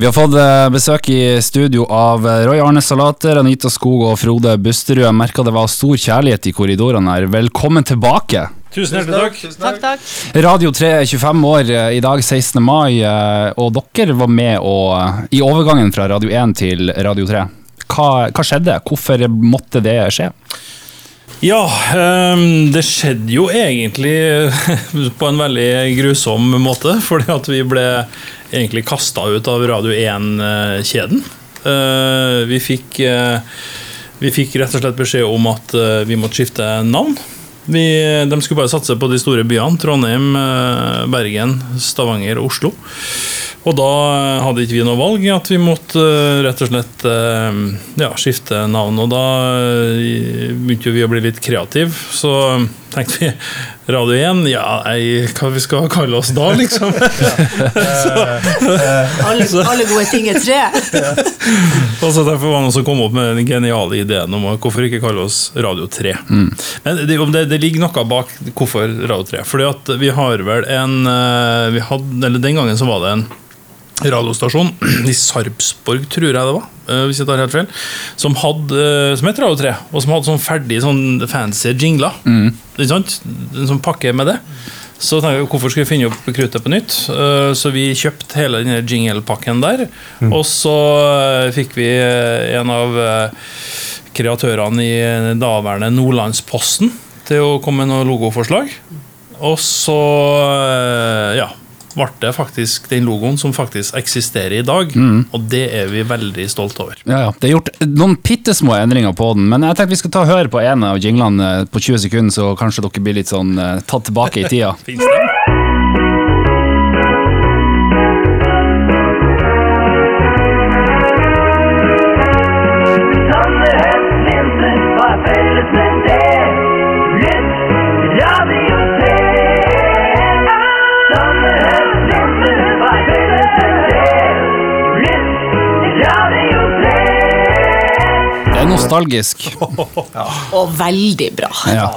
Vi har fått eh, besøk i studio av eh, Roy Arne Salater, Anita Skog og Frode Busterud. Jeg merka det var stor kjærlighet i korridorene her. Velkommen tilbake. Tusen hjertelig takk. Takk, takk. Radio 3 er 25 år eh, i dag, 16. mai, og dere var med og, i overgangen fra Radio 1 til Radio 3. Hva, hva skjedde? Hvorfor måtte det skje? Ja, ehm, det skjedde jo egentlig på en veldig grusom måte. Fordi at vi ble egentlig kasta ut av Radio 1-kjeden. Eh, vi fikk eh, vi fikk rett og slett beskjed om at eh, vi måtte skifte navn. Vi, de skulle bare satse på de store byene. Trondheim, eh, Bergen, Stavanger og Oslo. Og da hadde ikke vi noe valg, at vi måtte eh, rett og slett eh, ja, skifte navn. Og da eh, begynte vi å bli litt kreative, så tenkte vi Radio 1, ja, ei, hva vi skal kalle oss da, liksom? Alle, alle gode ting er tre. Og så Derfor var det noen som kom opp med den geniale ideen om hvorfor ikke kalle oss Radio 3. Men det, det, det ligger noe bak hvorfor Radio 3. Fordi at vi har vel en eh, vi hadde, eller Den gangen så var det en radiostasjon i Sarpsborg, tror jeg det var, eh, hvis jeg tar helt feil, som, hadde, eh, som het Radio 3, og som hadde sånn ferdig sånn fancy jingler. Ikke sant? En sånn pakke med det. Så tenkte jeg, hvorfor skal vi finne opp kruttet på nytt? Eh, Så vi kjøpte hele denne jinglepakken der. der. Og så fikk vi en av kreatørene i daværende Nordlandsposten til å komme med noen logoforslag. Og så ja, ble det faktisk den logoen som faktisk eksisterer i dag. Og det er vi veldig stolte over. Ja, ja. Det er gjort noen bitte små endringer på den, men jeg tenkte vi skal ta og høre på en av jinglene eh, på 20 sekunder, så kanskje dere blir litt sånn eh, tatt tilbake i tida. Finnes det? Det Ja. nostalgisk. Og veldig bra. Ja.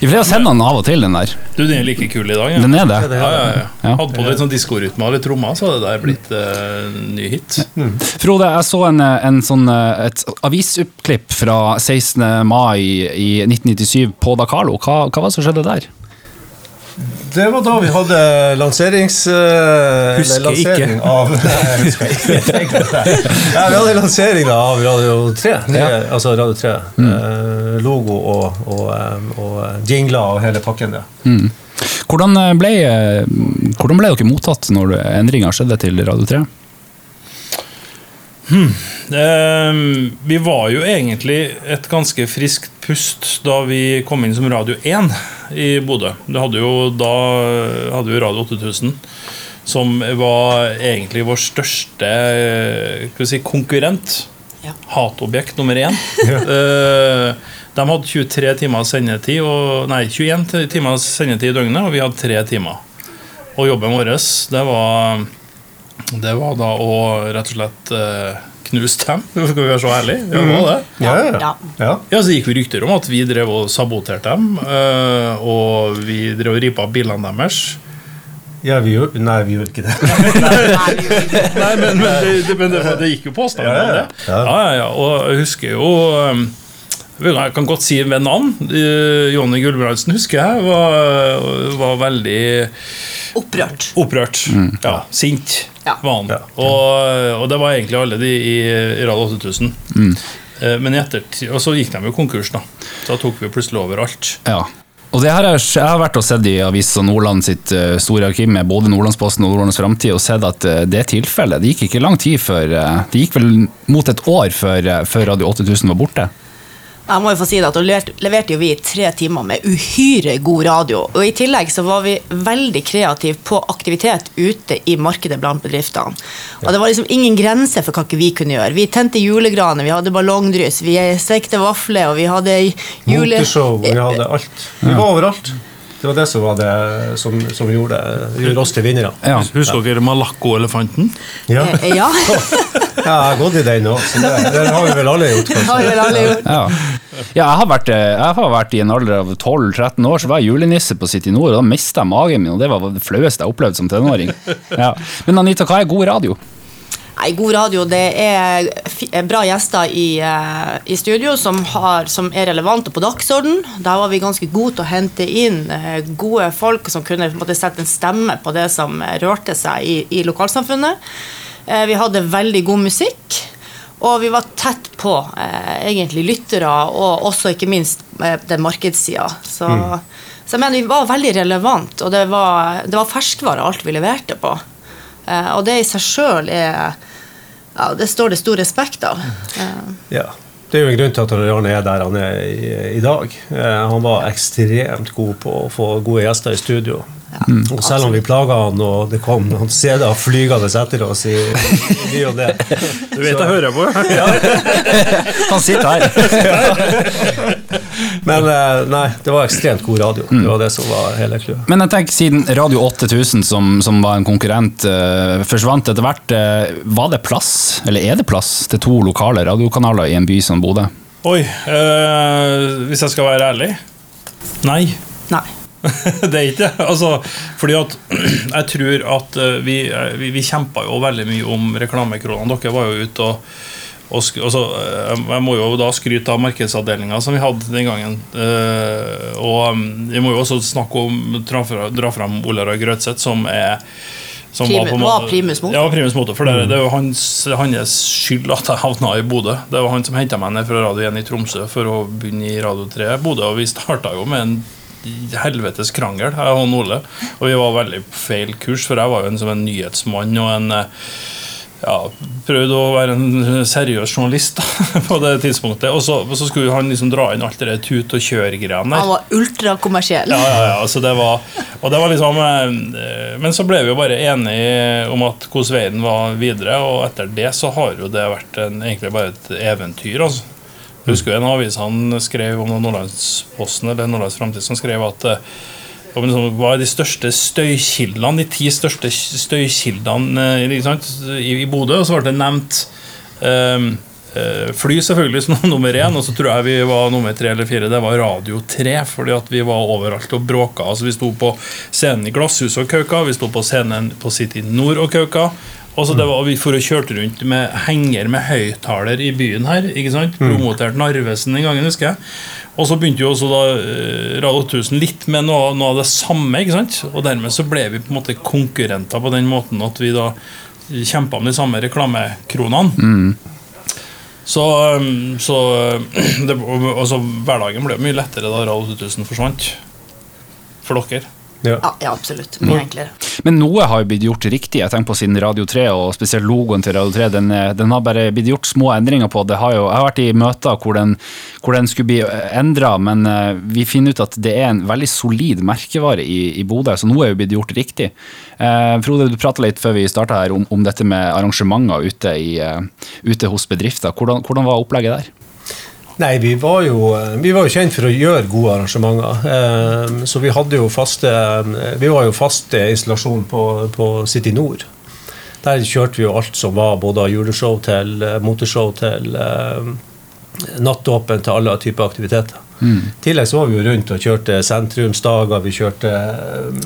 Vi får sende den av og til, den der. Du, den er like kul i dag. Ja. Den er det. Ja, ja, ja. Ja. Hadde på litt sånn diskorytme og litt trommer, så hadde det der blitt uh, ny hit. Frode, jeg så en, en sånn, eh, et avisuppklipp fra 16. mai i 1997 på Dakalo. Hva, hva var det som skjedde der? Det var da vi hadde lanserings... eh, Husker lansering ikke. Av, Nei, husker ikke. ja, vi hadde lansering av Radio 3. nye, Altså Radio 3. Eh, logo og, og, eh, og jingler og hele pakken. Ja. Hvordan eh, ble, hvordan ble dere mottatt når endringa skjedde til Radio 3? Eh, vi var jo egentlig et ganske friskt pust da vi kom inn som Radio 1 i Bodø. Det hadde jo, da hadde vi Radio 8000, som var egentlig vår største eh, skal vi si, konkurrent. Ja. Hatobjekt nummer én. Eh, de hadde 23 timer sendetid, og, nei, 21 ti- timer sendetid i døgnet, og vi hadde tre timer. Og jobben vår, det var det var da å rett og slett eh, knuse dem. Skal vi være så ærlige? Ja, det var det. Ja, ja. Ja. ja. Ja, så gikk vi rykter om at vi drev og saboterte dem. eh, og vi drev og ripa bilene deres. ja vi gjorde nei, vi gjorde ikke det. Nei, men, men, det, men det, det gikk jo påstander om Ja, ja, det. ja. Ja. Og jeg husker jo um, Jeg kan godt si ved navn. Uh, Jonny Gulbrandsen husker jeg var, var veldig Opprørt. opprørt. Ja, sint Ja. Ja. Og, og det var egentlig alle de i, i Radio 8000. Mm. Men i ettertid, og så gikk de jo konkurs, da. Da tok vi plutselig over alt. Ja. Og det her har jeg, har vært og sett i Avisa Nordland sitt eh, store arkiv med både Nordlandsposten og Nordlands Framtid og sett at eh, det er tilfellet. Det gikk ikke lang tid før eh, Det gikk vel mot et år før, eh, før Radio 8000 var borte. Jeg må jo få si det at Da leverte, jo vi tre timer med uhyre god radio. Og I tillegg så var vi veldig kreative på aktivitet ute i markedet blant bedriftene. Og Det var liksom ingen grense for hva ikke vi kunne gjøre. Vi tente julegraner, vi hadde ballongdryss, vi stekte vafler, og vi hadde jule... Moteshow, vi hadde alt. Vi var overalt. Det var det som, var det, som, som gjorde, gjorde oss til vinnere. Ja. Husker dere Malakko-elefanten? Ja. Eh, Ja, Ja, jeg har gått i den òg, så det, det har vi vel alle gjort. det har vi vel alle gjort. Ja, ja jeg, har vært, eh, jeg har vært i en alder av 12-13 år, så var jeg julenisse på City Nord, og da mista jeg magen min, og det var det flaueste jeg opplevde som tenåring. Ja. Men Anita, hva er god radio? Nei, god radio, det er eh, bra gjester i, eh, i studio som, har, som er relevante på dagsorden. Der var vi ganske gode til å hente inn eh, gode folk som kunne en måte, sette en stemme på det som rørte seg i, i lokalsamfunnet. Vi hadde veldig god musikk. Og vi var tett på eh, egentlig lyttere, og også ikke minst eh, den markedssida. Så, så jeg mener vi var veldig relevant, og det var, det var ferskvare alt vi leverte på. Eh, og det i seg sjøl er ja, Det står det stor respekt av. Ja. Det er jo en grunn til at Arne er der han er i, i dag. Eh, han var ekstremt god på å få gode gjester i studio. Og selv om vi plaga han og det kom noen CD-er flygende etter oss i, i ny og det Du vet jeg hører på? Han sitter her. Men eh, nei, det var ekstremt god radio. Det var det som var hele clouet. Men jeg tenker siden Radio 8000, som, som var en konkurrent, eh, forsvant etter hvert, eh, var det plass, eller er det plass, til to lokale radiokanaler i en by som Bodø? Oi, øh, hvis jeg skal være ærlig Nei. nei. det er ikke det. Altså, fordi at jeg tror at eh, vi, eh, vi, vi kjempa jo veldig mye om reklamekronene. Dere var jo ute og, og sk altså, eh, Jeg må jo da skryte av markedsavdelinga som vi hadde den gangen. Uh, og jeg vi må jo også snakke om dra, fra, fram Ola Roy Grøtseth, som er som Primus- på en var primus motor. Ja, primus motor. For det, det er jo hans, hans skyld at jeg havna i Bodø. Det var han som henta meg ned fra Radio 1 i Tromsø for å begynne i Radio 3 Bodø. Og vi starta jo med en helvetes krangel, jeg og Ole. Og vi var veldig på feil kurs, for jeg var jo en, som en nyhetsmann og en eh, ja, prøvde å være en seriøs journalist da, på det tidspunktet. Og så, og så skulle han liksom dra inn alt det der tut og kjør-greiene der. Han var ultrakommersiell. Ja, ja, ja, så det var, og det var liksom eh, Men så ble vi jo bare enige om at hvordan veien var videre, og etter det så har jo det vært en, egentlig bare et eventyr. altså. Husker jo en avis han skrev om Nordlandsposten eller Nordlands Framtid som skrev at eh, hva er de største støykildene, de ti største støykildene eh, i, i Bodø, og så ble det nevnt eh, eh, fly selvfølgelig som nummer én, og så tror jeg vi var nummer tre eller fire. Det var Radio 3, fordi at vi var overalt og bråka. Altså, vi sto på scenen i Glasshuset og kauka, vi sto på scenen på City Nord og kauka. Og så det var, Vi for og kjørte rundt med henger med høyttaler i byen her. ikke sant? Promotert Narvesen den gangen, husker jeg. Og så begynte jo også da eh, Radio 1000 litt med noe, noe av det samme. ikke sant? Og dermed så ble vi på en måte konkurrenter på den måten at vi da kjempa om de samme reklamekronene. Så, um, så det, altså, hverdagen ble mye lettere da Radio 1000 forsvant. For dere. Ja. Ja, absolutt. Mye enklere. Men noe har jo blitt gjort riktig. Jeg tenker på siden Radio 3, og spesielt logoen til Radio 3. Den, er- den har bare blitt gjort små endringer på. Det har jo, jeg har vært i møter hvor den, hvor den skulle bli endra, men eh, vi finner ut at det er en veldig solid merkevare i, i Bodø, så noe er jo blitt gjort riktig. Eh, Frode, du prata litt før vi starta her om, om dette med arrangementer ute, i, eh, ute hos bedrifter. Hvordan, hvordan var opplegget der? Nei, vi var, jo, vi var jo kjent for å gjøre gode arrangementer. Eh, Så vi hadde jo faste Vi var jo faste installasjon på, på City Nord. Der kjørte vi jo alt som var, både av juleshow til moteshow motorshow til eh, nattåpen til alle typer aktiviteter. I tillegg så var vi jo rundt og kjørte sentrumsdager. Vi kjørte eh,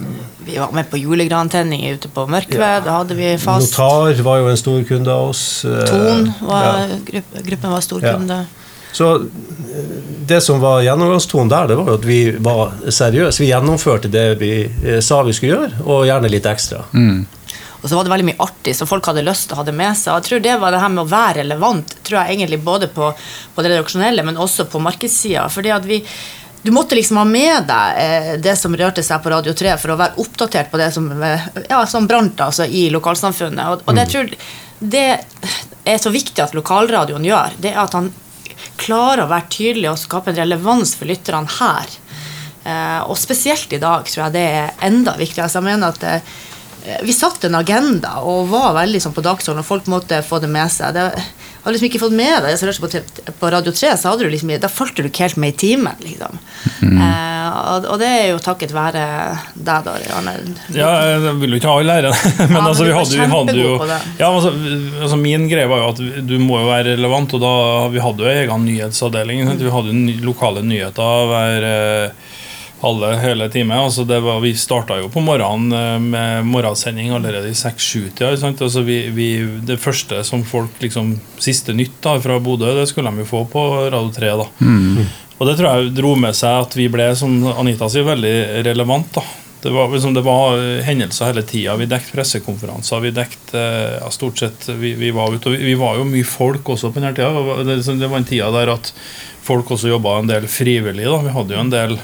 Vi var med på julegrantenning ute på Mørkved. Da hadde vi fast. Notar var jo en stor kunde av oss. eh, Ton var, ja. gruppen var stor kunde. Ja. Så eh, det som var gjennomgangstonen der, det var jo at vi var seriøse. Vi gjennomførte det vi eh, sa vi skulle gjøre, og gjerne litt ekstra. Og så var det veldig mye artig som folk hadde lyst til å ha det med seg. Og jeg tror det var det her med å være relevant, tror jeg egentlig både på, på det redaksjonelle, men også på markedssida. Fordi at vi du måtte liksom ha med deg eh, det som rørte seg på Radio 3 for å være oppdatert på det som, ja, som brant altså, i lokalsamfunnet. Og, og det, jeg tror det er så viktig at lokalradioen gjør, det er at han klarer å være tydelig og skape en relevans for lytterne her. Eh, og spesielt i dag tror jeg det er enda viktigere. Altså, jeg mener at eh, vi satte en agenda og var veldig sånn på dagsordenen, og folk måtte få det med seg. Det, har liksom ikke fått med deg seg på, på Radio 3, så hadde du liksom, da fulgte du ikke helt med i timen. Liksom. Eh, og, og det er jo takket være deg, da, Arne. Ja, jeg vil jo ikke ha all ære, men men altså, vi hadde, vi hadde jo ja, altså, altså, Min greie var jo at du må jo være relevant, og da vi hadde jo egen nyhetsavdeling. Mm. Vi hadde jo lokale nyheter hver, eh, alle hele time. Altså det var, vi starta jo på morgenen eh, med morgensending allerede i 6-7-tida. Altså vi, vi, det første som folk liksom Siste nytt da fra Bodø, det skulle de jo få på Radio 3. da. Og det tror jeg dro med seg at vi ble, som Anita sier, veldig relevant. da. Det var, liksom, det var eh, hendelser hele tida. Vi dekket pressekonferanser. Vi dekket eh, ja, stort sett Vi, vi var ute, og vi, vi var jo mye folk også på denne tida. Det, det var en tida der at folk også jobba en del frivillig. da. Vi hadde jo en del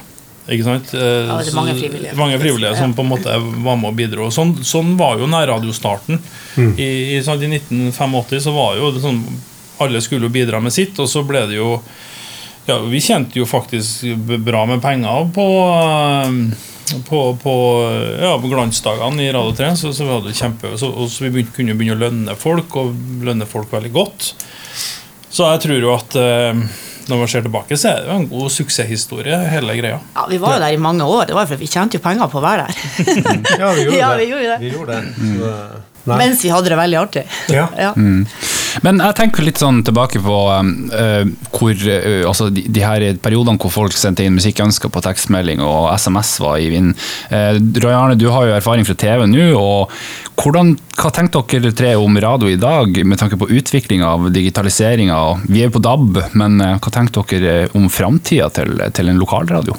ikke sant? Eh, Ja, det er mange frivillige, Mange frivillige som på en måte var med og bidro. Sånn, sånn var jo nærradiostarten. I, i, sant, I 1985 så var jo det sånn Alle skulle jo bidra med sitt, og så ble det jo ja, Vi tjente jo faktisk bra med penger på eh, på, på, ja, på glansdagene i Radio 3. Så, så vi hadde kjempe, så, og så vi begynte, kunne begynne å lønne folk, og lønne folk veldig godt. Så jeg tror jo at eh, når man ser tilbake, så er det jo en god suksesshistorie, hele greia. Ja, Vi var jo der i mange år. Det var fordi vi tjente jo penger på å være der. Ja, vi gjorde Ja, det. vi gjorde det. Vi gjorde det. Så, eh. Mens vi hadde det veldig artig. Ja. Ja. Men jeg tenker litt sånn tilbake på eh, hvor, uh, altså de, de her periodene hvor folk sendte inn musikkønsker på tekstmelding og SMS var i vinden. Uh, Roy Arne, du har jo erfaring fra TV nå. og hvordan, Hva tenker dere tre om radio i dag, med tanke på utvikling av digitaliseringa? Vi er jo på DAB, men eh, hva tenker dere om framtida til, til en lokalradio?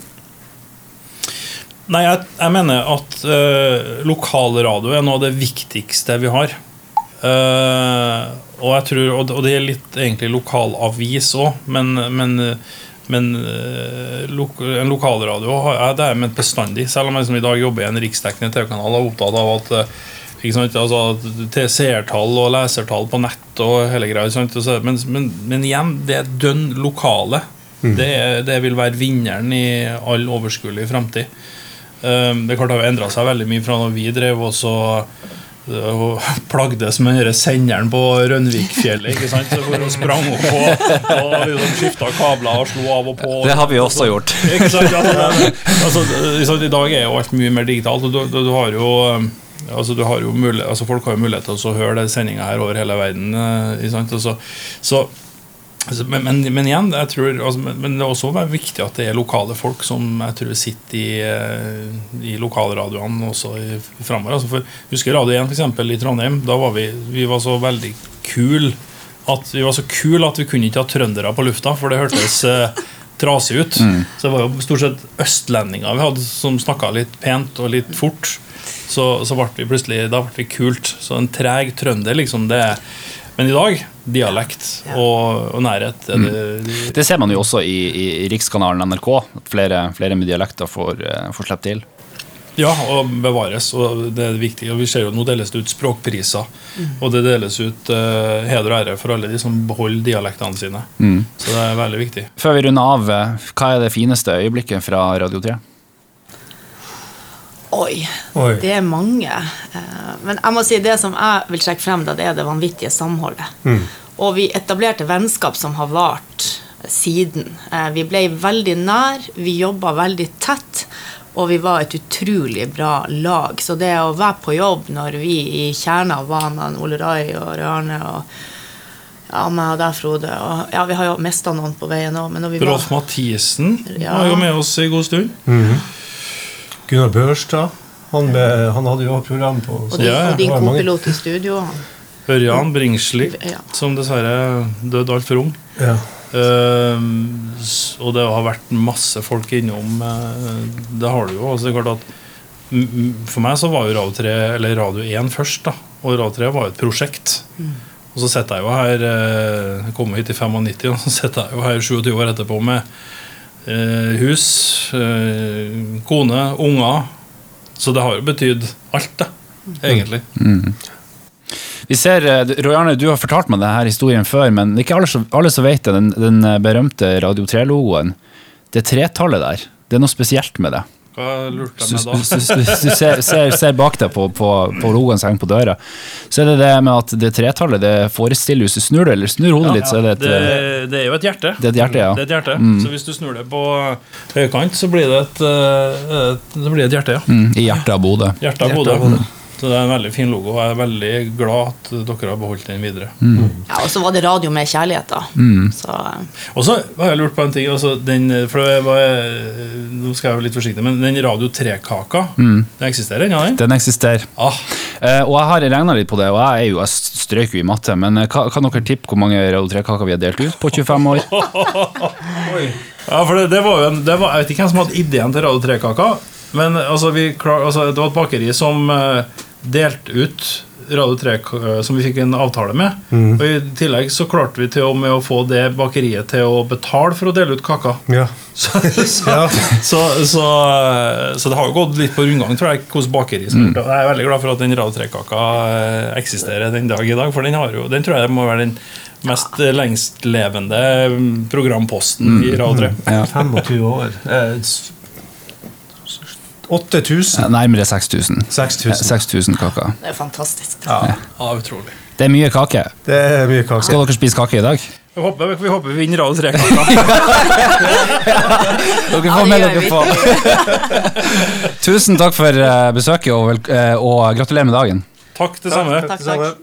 Nei, jeg, jeg mener at uh, lokalradio er noe av det viktigste vi har. Eh, og jeg tror, og, og det er litt egentlig lokalavis òg, men, men, men eh, lok, en lokalradio har, det er ment bestandig. Selv om jeg liksom i dag jobber i en riksdekkende TV-kanal og er opptatt av at eh, sant, altså, seertall og lesertall på nett og hele greia. sant, Men, men, men igjen, det er dønn lokale. Det, er, det vil være vinneren i all overskuelig framtid. Um, det er klart det har endra seg veldig mye fra når vi drev og så uh, og plagdes med den senderen på Rønvikfjellet. ikke sant? Så hvor hun sprang opp og, og liksom skifta kabler og slo av og på. Det har vi også gjort. Ikke sant? Altså, altså, liksom, I dag er jo alt mye mer digitalt. og Du, du, du har jo um, Altså, du har mulighet, altså Folk har jo mulighet til å høre denne sendinga over hele verden. Eh, så Altså, Men, men, men igjen, jeg tror, altså, men, det er også viktig at det er lokale folk som jeg tror sitter i, eh, i lokalradioene også i, framover. Altså, for, husker Radio 1 for eksempel, i Trondheim. Da var vi, vi var så veldig kul at vi var så kul at vi kunne ikke ha trøndere på lufta, for det hørtes eh, trasig ut. Så det var jo stort sett østlendinger vi hadde som snakka litt pent og litt fort. Så, så ble vi plutselig Da ble vi kult. Så en treg trønder, liksom, det er Men i dag, dialekt og, og nærhet er det, Det ser man jo også i, i Rikskanalen NRK, at flere, flere med dialekter får, eh, får slippe til. Ja, og bevares. Og det er viktig. Og vi ser jo Nå deles det ut språkpriser. Og det deles ut uh, heder og ære for alle de som beholder dialektene sine. Så det er veldig viktig. Før vi runder av, eh, hva er det fineste øyeblikket fra Radio 3? Oi, Oi. det er mange. Eh, Men jeg må si det som jeg vil trekke frem, da, det er det vanvittige samholdet. Og vi etablerte vennskap som har vart siden. Eh, Vi ble veldig nær, vi jobba veldig tett, og vi var et utrolig bra lag. Så det å være på jobb når vi i kjerna var med Ole Rai og Rørne og ja, meg og deg, Frode og, Ja, vi har jo mista noen på veien òg, men når vi Rolf Mathisen Ja. var jo med oss i god stund. Gunnar Børstad. Han, med, han hadde jo program på Og din, Ja, ja. og din kopilot i studio. Ørjan Bringsli, Ja. som dessverre døde altfor ung. Ja. Uh, og det har vært masse folk innom. Uh, det har det jo. Altså, det er klart at For meg så var jo Radio 3, eller Radio 1 først. da Og Radio 3 var jo et prosjekt. Og så sitter jeg jo her uh, Jeg kom hit i 95, og så sitter jeg jo her 27 år etterpå med hus, eh, kone, unger. Så det har jo betydd alt, det. Egentlig. Vi ser, eh, Roy Arne, du har fortalt meg denne historien før, men det er ikke alle som, alle som vet det. Den, den eh, berømte Radio 3-logoen. Det tretallet der, det er noe spesielt med det. Hva lurte jeg med da? du, hvis du ser, ser, ser bak deg på, på, på logoen som henger på døra, så er det det med at det tretallet det forestiller Hvis du snur det, eller snur hodet litt, så er det et det, det er jo et hjerte. Det er et hjerte, ja. Det er et hjerte. Så hvis du snur det på høykant, så blir det et, eh, et, det blir et hjerte, ja. mm, i hjertet av Bodø. Hjertet av Hjertet Bodø. Så det er en veldig fin logo, og jeg er veldig glad at dere har beholdt den videre. Ja, og så var det radio med kjærlighet, da. Mm. Så eh, Og så har jeg lurt på en ting. Altså den, for det var, Nå skal jeg være litt forsiktig, men den Radio 3-kaka, den eksisterer ennå, den? Den eksisterer. Ah, Eh, og jeg har regna litt på det, og jeg, er jo, jeg strøk jo i matte, men eh, kan, kan dere tippe hvor mange Radio 3-kaker vi har delt ut på 25 år? Ja, for det, det var jo en, det var, Jeg vet ikke hvem som hadde ideen til Radio 3-kaka, men altså, vi klar, altså, det var et bakeri som eh, delte ut Radio 3 eh, som vi fikk en avtale med. Og I tillegg så klarte vi til og med å få det bakeriet til å betale for å dele ut kaka. Ja. Så, så, Ja. så, så, så det har jo gått litt på rundgang, tror jeg, hos bakeri. Som har gjort det. Jeg er veldig glad for at den Radio 3-kaka eh, eksisterer den dag i dag, for den, har jo, den tror jeg må være den mest eh, lengstlevende mm, programposten i Radio 3. Ja. 25 år. Eh, s- 8000. Eh, Nærmere 6000. 6000. 6000 kaker. det er fantastisk. Ja, Ja, utrolig. Det er mye kake. det er mye kake. Skal dere spise kake i dag? Vi håper vi, håper vi vinner Radio 3-kaka. Dere får med dere på. Tusen takk for eh, besøket, og, vel, eh, og gratulerer med dagen. Takk, det samme. Takk, takk.